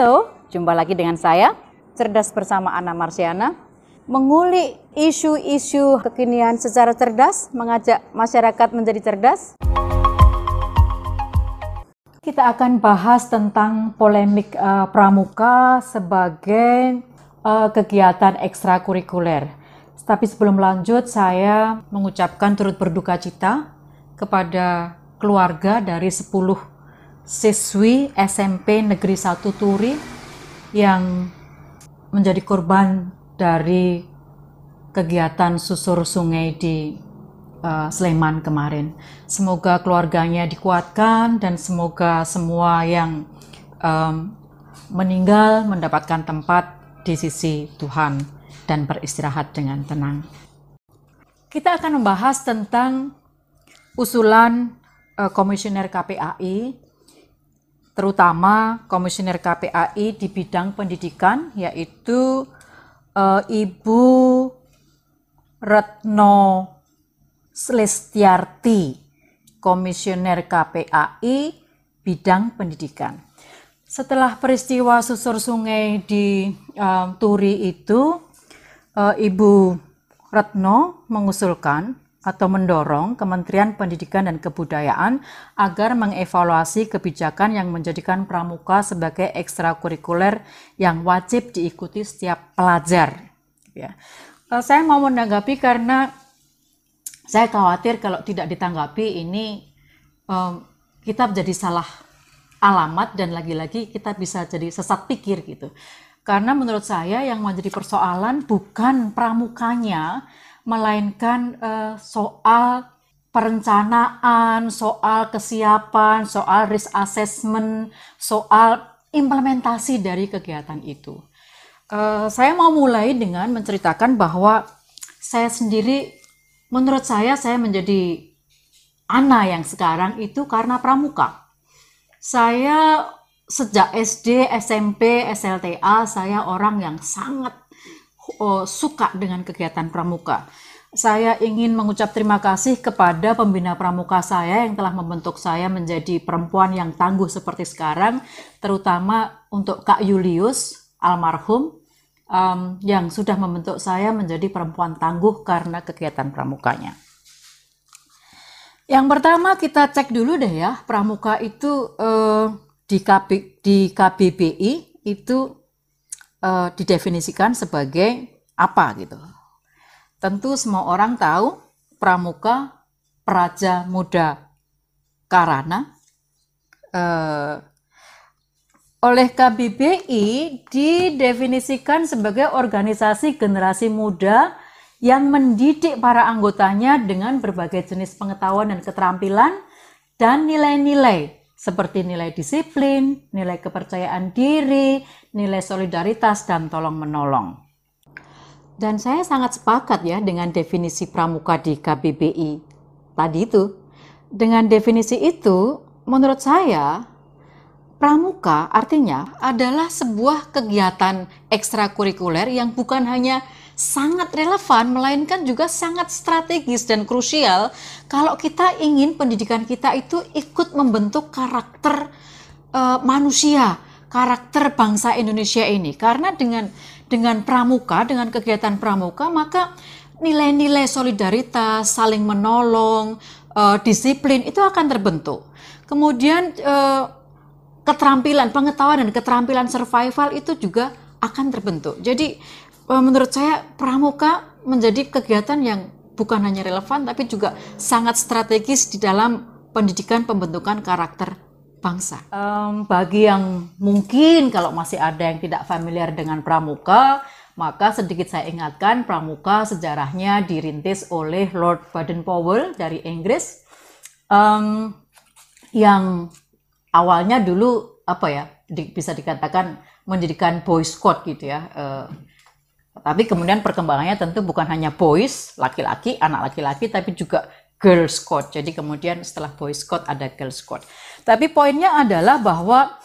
Halo, jumpa lagi dengan saya, Cerdas Bersama Ana Marsiana. Mengulik isu-isu kekinian secara cerdas, mengajak masyarakat menjadi cerdas. Kita akan bahas tentang polemik uh, pramuka sebagai uh, kegiatan ekstrakurikuler. Tapi sebelum lanjut, saya mengucapkan turut berduka cita kepada keluarga dari 10 siswi SMP Negeri 1 Turi yang menjadi korban dari kegiatan susur sungai di uh, Sleman kemarin. Semoga keluarganya dikuatkan dan semoga semua yang um, meninggal mendapatkan tempat di sisi Tuhan dan beristirahat dengan tenang. Kita akan membahas tentang usulan uh, Komisioner KPAI terutama komisioner KPAI di bidang pendidikan yaitu uh, Ibu Retno Slestiarti, komisioner KPAI bidang pendidikan. Setelah peristiwa susur sungai di uh, Turi itu, uh, Ibu Retno mengusulkan atau mendorong Kementerian Pendidikan dan Kebudayaan agar mengevaluasi kebijakan yang menjadikan pramuka sebagai ekstrakurikuler yang wajib diikuti setiap pelajar. Ya. Eh, saya mau menanggapi karena saya khawatir kalau tidak ditanggapi ini um, kita menjadi salah alamat dan lagi-lagi kita bisa jadi sesat pikir gitu. Karena menurut saya yang menjadi persoalan bukan pramukanya, melainkan uh, soal perencanaan, soal kesiapan, soal risk assessment, soal implementasi dari kegiatan itu. Uh, saya mau mulai dengan menceritakan bahwa saya sendiri, menurut saya, saya menjadi Ana yang sekarang itu karena pramuka. Saya sejak SD, SMP, SLTA, saya orang yang sangat uh, suka dengan kegiatan pramuka. Saya ingin mengucap terima kasih kepada pembina pramuka saya yang telah membentuk saya menjadi perempuan yang tangguh seperti sekarang, terutama untuk Kak Julius almarhum um, yang sudah membentuk saya menjadi perempuan tangguh karena kegiatan pramukanya. Yang pertama kita cek dulu deh ya, pramuka itu uh, di, KB, di KBBI itu uh, didefinisikan sebagai apa gitu. Tentu semua orang tahu Pramuka Praja Muda Karana uh, oleh KBBI didefinisikan sebagai organisasi generasi muda yang mendidik para anggotanya dengan berbagai jenis pengetahuan dan keterampilan dan nilai-nilai seperti nilai disiplin, nilai kepercayaan diri, nilai solidaritas, dan tolong-menolong. Dan saya sangat sepakat ya dengan definisi pramuka di KBBI tadi itu. Dengan definisi itu, menurut saya, pramuka artinya adalah sebuah kegiatan ekstrakurikuler yang bukan hanya sangat relevan, melainkan juga sangat strategis dan krusial kalau kita ingin pendidikan kita itu ikut membentuk karakter uh, manusia, karakter bangsa Indonesia ini. Karena dengan dengan pramuka, dengan kegiatan pramuka, maka nilai-nilai solidaritas, saling menolong, uh, disiplin itu akan terbentuk. Kemudian uh, keterampilan, pengetahuan dan keterampilan survival itu juga akan terbentuk. Jadi menurut saya pramuka menjadi kegiatan yang bukan hanya relevan tapi juga sangat strategis di dalam pendidikan pembentukan karakter bangsa. Um, bagi yang mungkin kalau masih ada yang tidak familiar dengan pramuka, maka sedikit saya ingatkan pramuka sejarahnya dirintis oleh Lord Baden-Powell dari Inggris um, yang awalnya dulu apa ya di, bisa dikatakan menjadikan boy scout gitu ya. Uh, tapi kemudian perkembangannya tentu bukan hanya boys, laki-laki, anak laki-laki, tapi juga girl scout. Jadi kemudian setelah boy scout ada girl scout. Tapi poinnya adalah bahwa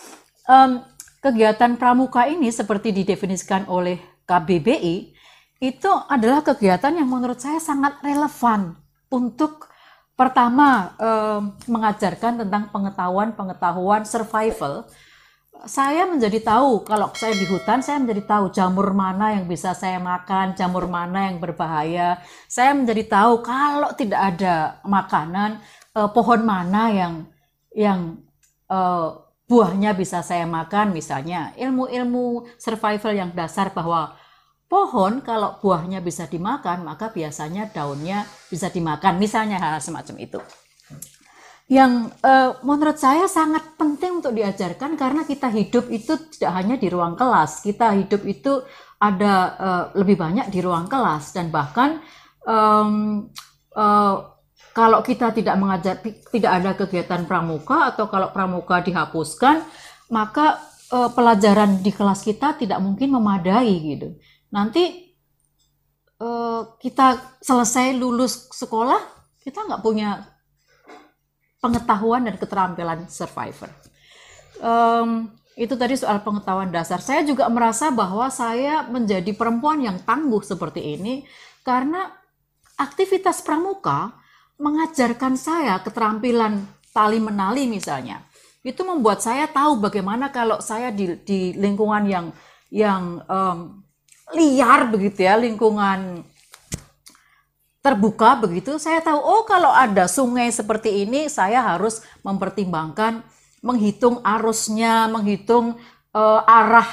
um, kegiatan pramuka ini seperti didefinisikan oleh KBBI itu adalah kegiatan yang menurut saya sangat relevan untuk pertama um, mengajarkan tentang pengetahuan-pengetahuan survival saya menjadi tahu kalau saya di hutan saya menjadi tahu jamur mana yang bisa saya makan, jamur mana yang berbahaya. Saya menjadi tahu kalau tidak ada makanan eh, pohon mana yang yang eh, buahnya bisa saya makan misalnya. Ilmu-ilmu survival yang dasar bahwa pohon kalau buahnya bisa dimakan maka biasanya daunnya bisa dimakan misalnya hal semacam itu yang uh, menurut saya sangat penting untuk diajarkan karena kita hidup itu tidak hanya di ruang kelas, kita hidup itu ada uh, lebih banyak di ruang kelas dan bahkan um, uh, kalau kita tidak mengajar tidak ada kegiatan pramuka atau kalau pramuka dihapuskan maka uh, pelajaran di kelas kita tidak mungkin memadai gitu. Nanti uh, kita selesai lulus sekolah kita nggak punya pengetahuan dan keterampilan survivor. Um, itu tadi soal pengetahuan dasar. Saya juga merasa bahwa saya menjadi perempuan yang tangguh seperti ini karena aktivitas pramuka mengajarkan saya keterampilan tali menali misalnya. Itu membuat saya tahu bagaimana kalau saya di, di lingkungan yang yang um, liar begitu ya, lingkungan terbuka begitu, saya tahu oh kalau ada sungai seperti ini saya harus mempertimbangkan menghitung arusnya, menghitung uh, arah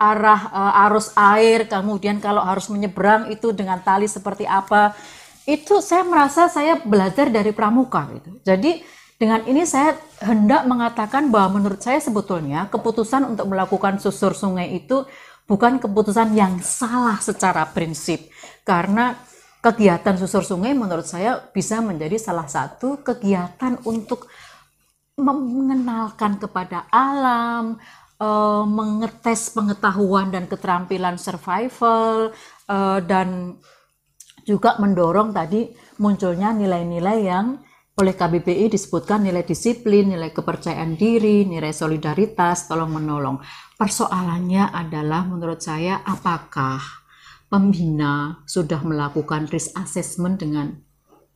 arah uh, arus air, kemudian kalau harus menyeberang itu dengan tali seperti apa. Itu saya merasa saya belajar dari pramuka gitu. Jadi dengan ini saya hendak mengatakan bahwa menurut saya sebetulnya keputusan untuk melakukan susur sungai itu bukan keputusan yang salah secara prinsip karena kegiatan susur sungai menurut saya bisa menjadi salah satu kegiatan untuk mengenalkan kepada alam, uh, mengetes pengetahuan dan keterampilan survival uh, dan juga mendorong tadi munculnya nilai-nilai yang oleh KBBI disebutkan nilai disiplin, nilai kepercayaan diri, nilai solidaritas, tolong menolong. Persoalannya adalah menurut saya apakah pembina sudah melakukan risk assessment dengan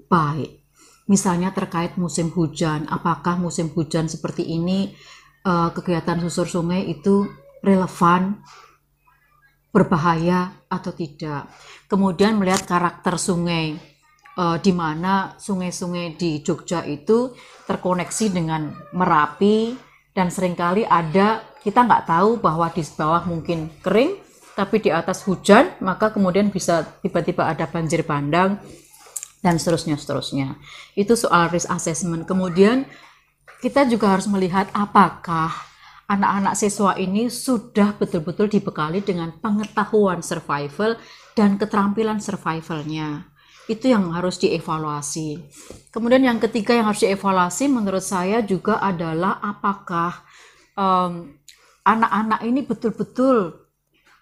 baik. Misalnya terkait musim hujan, apakah musim hujan seperti ini uh, kegiatan susur sungai itu relevan, berbahaya atau tidak. Kemudian melihat karakter sungai, uh, di mana sungai-sungai di Jogja itu terkoneksi dengan Merapi dan sering kali ada kita nggak tahu bahwa di bawah mungkin kering tapi di atas hujan maka kemudian bisa tiba-tiba ada banjir bandang dan seterusnya seterusnya. Itu soal risk assessment. Kemudian kita juga harus melihat apakah anak-anak siswa ini sudah betul-betul dibekali dengan pengetahuan survival dan keterampilan survivalnya. Itu yang harus dievaluasi. Kemudian yang ketiga yang harus dievaluasi menurut saya juga adalah apakah anak-anak um, ini betul-betul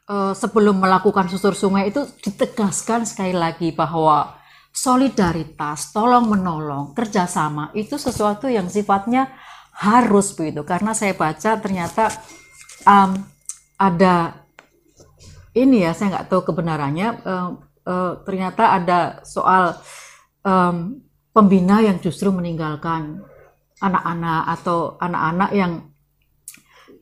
uh, sebelum melakukan susur sungai itu ditegaskan sekali lagi bahwa solidaritas, tolong menolong, kerjasama itu sesuatu yang sifatnya harus begitu. Karena saya baca ternyata um, ada ini ya saya nggak tahu kebenarannya. Uh, uh, ternyata ada soal um, pembina yang justru meninggalkan anak-anak atau anak-anak yang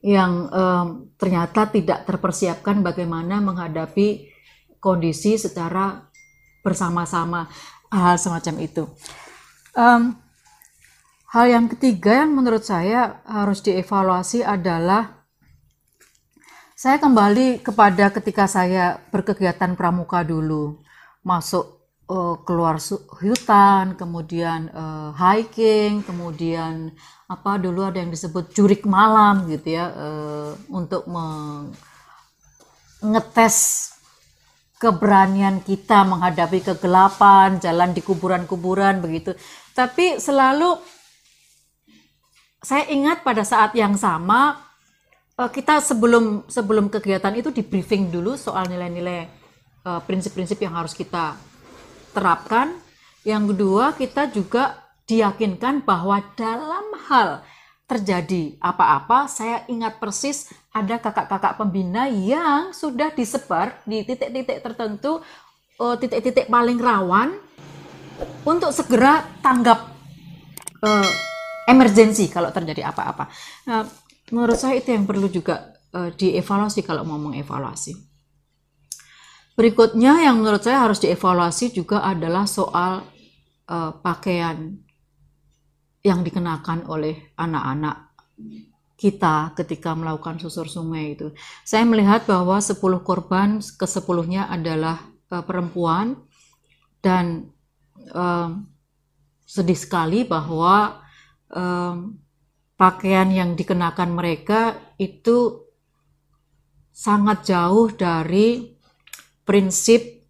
yang um, ternyata tidak terpersiapkan bagaimana menghadapi kondisi secara bersama-sama hal semacam itu. Um, hal yang ketiga yang menurut saya harus dievaluasi adalah saya kembali kepada ketika saya berkegiatan pramuka dulu, masuk uh, keluar hutan, kemudian uh, hiking, kemudian apa dulu ada yang disebut jurik malam gitu ya uh, untuk mengetes keberanian kita menghadapi kegelapan, jalan di kuburan-kuburan begitu. Tapi selalu saya ingat pada saat yang sama kita sebelum sebelum kegiatan itu di briefing dulu soal nilai-nilai prinsip-prinsip yang harus kita terapkan. Yang kedua, kita juga diyakinkan bahwa dalam hal terjadi apa-apa, saya ingat persis ada kakak-kakak pembina yang sudah disebar di titik-titik tertentu, eh, titik-titik paling rawan untuk segera tanggap uh, emergensi kalau terjadi apa-apa. Nah, menurut saya itu yang perlu juga uh, dievaluasi kalau mau mengevaluasi. Berikutnya yang menurut saya harus dievaluasi juga adalah soal uh, pakaian yang dikenakan oleh anak-anak kita ketika melakukan susur sungai itu. Saya melihat bahwa 10 korban ke 10-nya adalah uh, perempuan dan uh, sedih sekali bahwa um, pakaian yang dikenakan mereka itu sangat jauh dari prinsip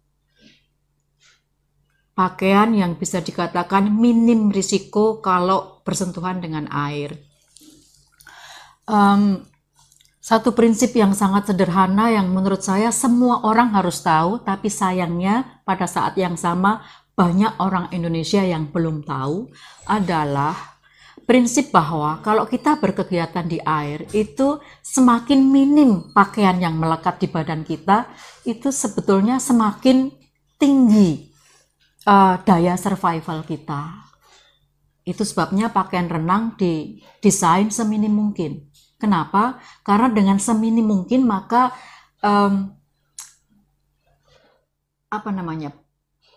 pakaian yang bisa dikatakan minim risiko kalau bersentuhan dengan air. Um, satu prinsip yang sangat sederhana yang menurut saya semua orang harus tahu, tapi sayangnya pada saat yang sama banyak orang Indonesia yang belum tahu adalah prinsip bahwa kalau kita berkegiatan di air itu semakin minim pakaian yang melekat di badan kita itu sebetulnya semakin tinggi uh, daya survival kita. Itu sebabnya pakaian renang didesain seminim mungkin. Kenapa? Karena dengan seminim mungkin maka um, apa namanya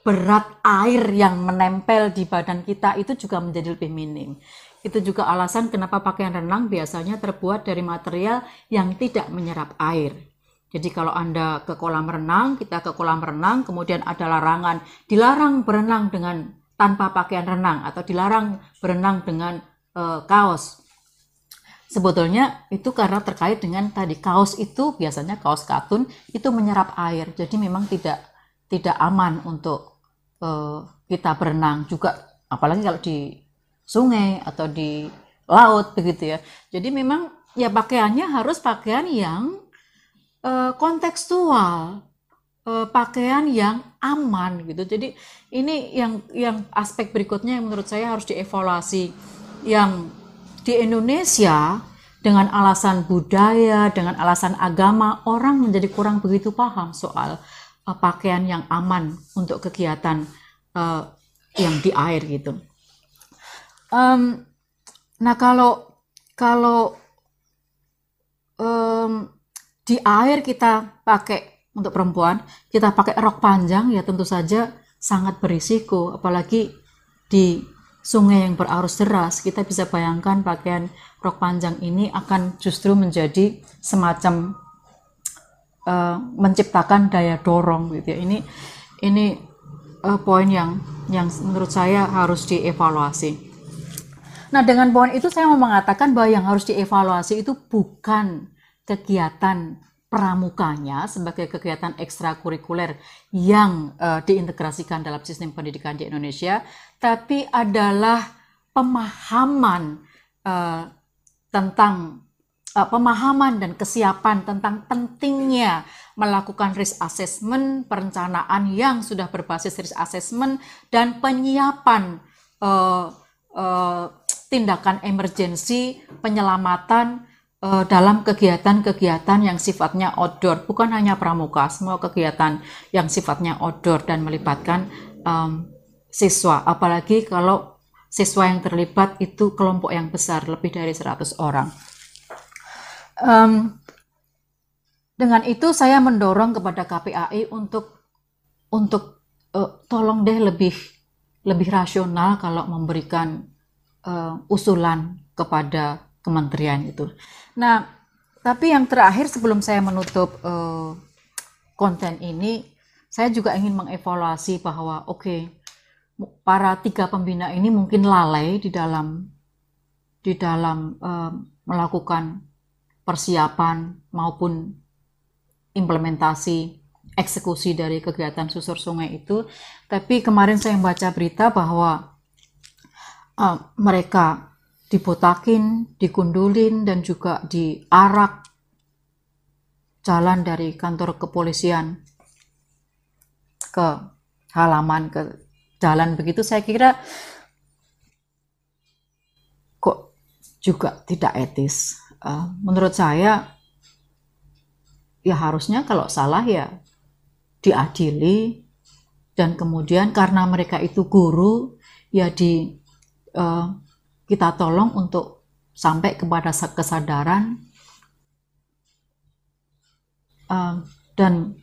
berat air yang menempel di badan kita itu juga menjadi lebih minim. Itu juga alasan kenapa pakaian renang biasanya terbuat dari material yang tidak menyerap air. Jadi kalau Anda ke kolam renang, kita ke kolam renang, kemudian ada larangan, dilarang berenang dengan tanpa pakaian renang atau dilarang berenang dengan e, kaos. Sebetulnya itu karena terkait dengan tadi kaos itu biasanya kaos katun itu menyerap air. Jadi memang tidak tidak aman untuk e, kita berenang juga apalagi kalau di sungai atau di laut begitu ya. Jadi memang ya pakaiannya harus pakaian yang uh, kontekstual, uh, pakaian yang aman gitu. Jadi ini yang yang aspek berikutnya yang menurut saya harus dievaluasi yang di Indonesia dengan alasan budaya, dengan alasan agama, orang menjadi kurang begitu paham soal uh, pakaian yang aman untuk kegiatan uh, yang di air gitu. Um, nah kalau kalau um, di air kita pakai untuk perempuan kita pakai rok panjang ya tentu saja sangat berisiko. Apalagi di sungai yang berarus deras kita bisa bayangkan pakaian rok panjang ini akan justru menjadi semacam uh, menciptakan daya dorong gitu ya. Ini ini uh, poin yang yang menurut saya harus dievaluasi Nah, dengan poin itu saya mau mengatakan bahwa yang harus dievaluasi itu bukan kegiatan pramukanya sebagai kegiatan ekstrakurikuler yang uh, diintegrasikan dalam sistem pendidikan di Indonesia, tapi adalah pemahaman uh, tentang uh, pemahaman dan kesiapan tentang pentingnya melakukan risk assessment, perencanaan yang sudah berbasis risk assessment dan penyiapan uh, uh, tindakan emergensi penyelamatan uh, dalam kegiatan-kegiatan yang sifatnya outdoor, bukan hanya pramuka, semua kegiatan yang sifatnya outdoor dan melibatkan um, siswa, apalagi kalau siswa yang terlibat itu kelompok yang besar, lebih dari 100 orang. Um, dengan itu saya mendorong kepada KPAI untuk untuk uh, tolong deh lebih lebih rasional kalau memberikan uh, usulan kepada kementerian itu. Nah, tapi yang terakhir sebelum saya menutup uh, konten ini, saya juga ingin mengevaluasi bahwa oke, okay, para tiga pembina ini mungkin lalai di dalam di dalam uh, melakukan persiapan maupun implementasi eksekusi dari kegiatan susur sungai itu. Tapi kemarin saya membaca berita bahwa uh, mereka dibotakin, dikundulin, dan juga diarak jalan dari kantor kepolisian ke halaman ke jalan. Begitu saya kira kok juga tidak etis. Uh, menurut saya ya harusnya kalau salah ya diadili. Dan kemudian karena mereka itu guru ya di uh, kita tolong untuk sampai kepada kesadaran uh, dan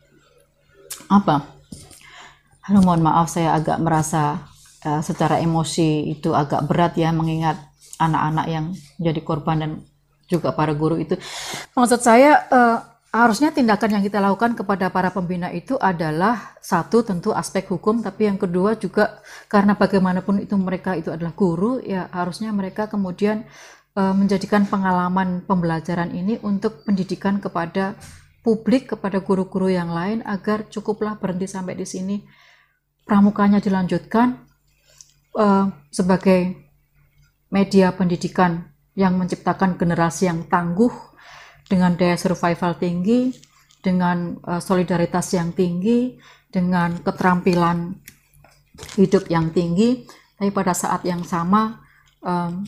apa? Halo, mohon maaf saya agak merasa uh, secara emosi itu agak berat ya mengingat anak-anak yang jadi korban dan juga para guru itu. Maksud saya uh, harusnya tindakan yang kita lakukan kepada para pembina itu adalah satu tentu aspek hukum, tapi yang kedua juga karena bagaimanapun itu mereka itu adalah guru, ya harusnya mereka kemudian uh, menjadikan pengalaman pembelajaran ini untuk pendidikan kepada publik, kepada guru-guru yang lain agar cukuplah berhenti sampai di sini. Pramukanya dilanjutkan uh, sebagai media pendidikan yang menciptakan generasi yang tangguh dengan daya survival tinggi, dengan uh, solidaritas yang tinggi, dengan keterampilan hidup yang tinggi, tapi pada saat yang sama um,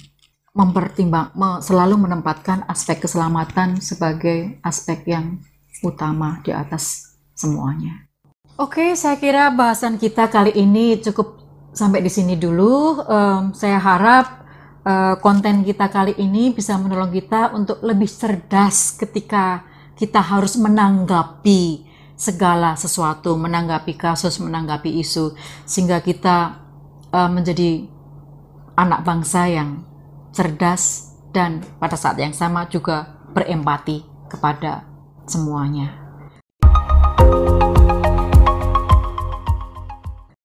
mempertimbang me, selalu menempatkan aspek keselamatan sebagai aspek yang utama di atas semuanya. Oke, saya kira bahasan kita kali ini cukup sampai di sini dulu. Um, saya harap uh, konten kita kali ini bisa menolong kita untuk lebih cerdas ketika kita harus menanggapi segala sesuatu, menanggapi kasus, menanggapi isu, sehingga kita uh, menjadi anak bangsa yang cerdas dan pada saat yang sama juga berempati kepada semuanya.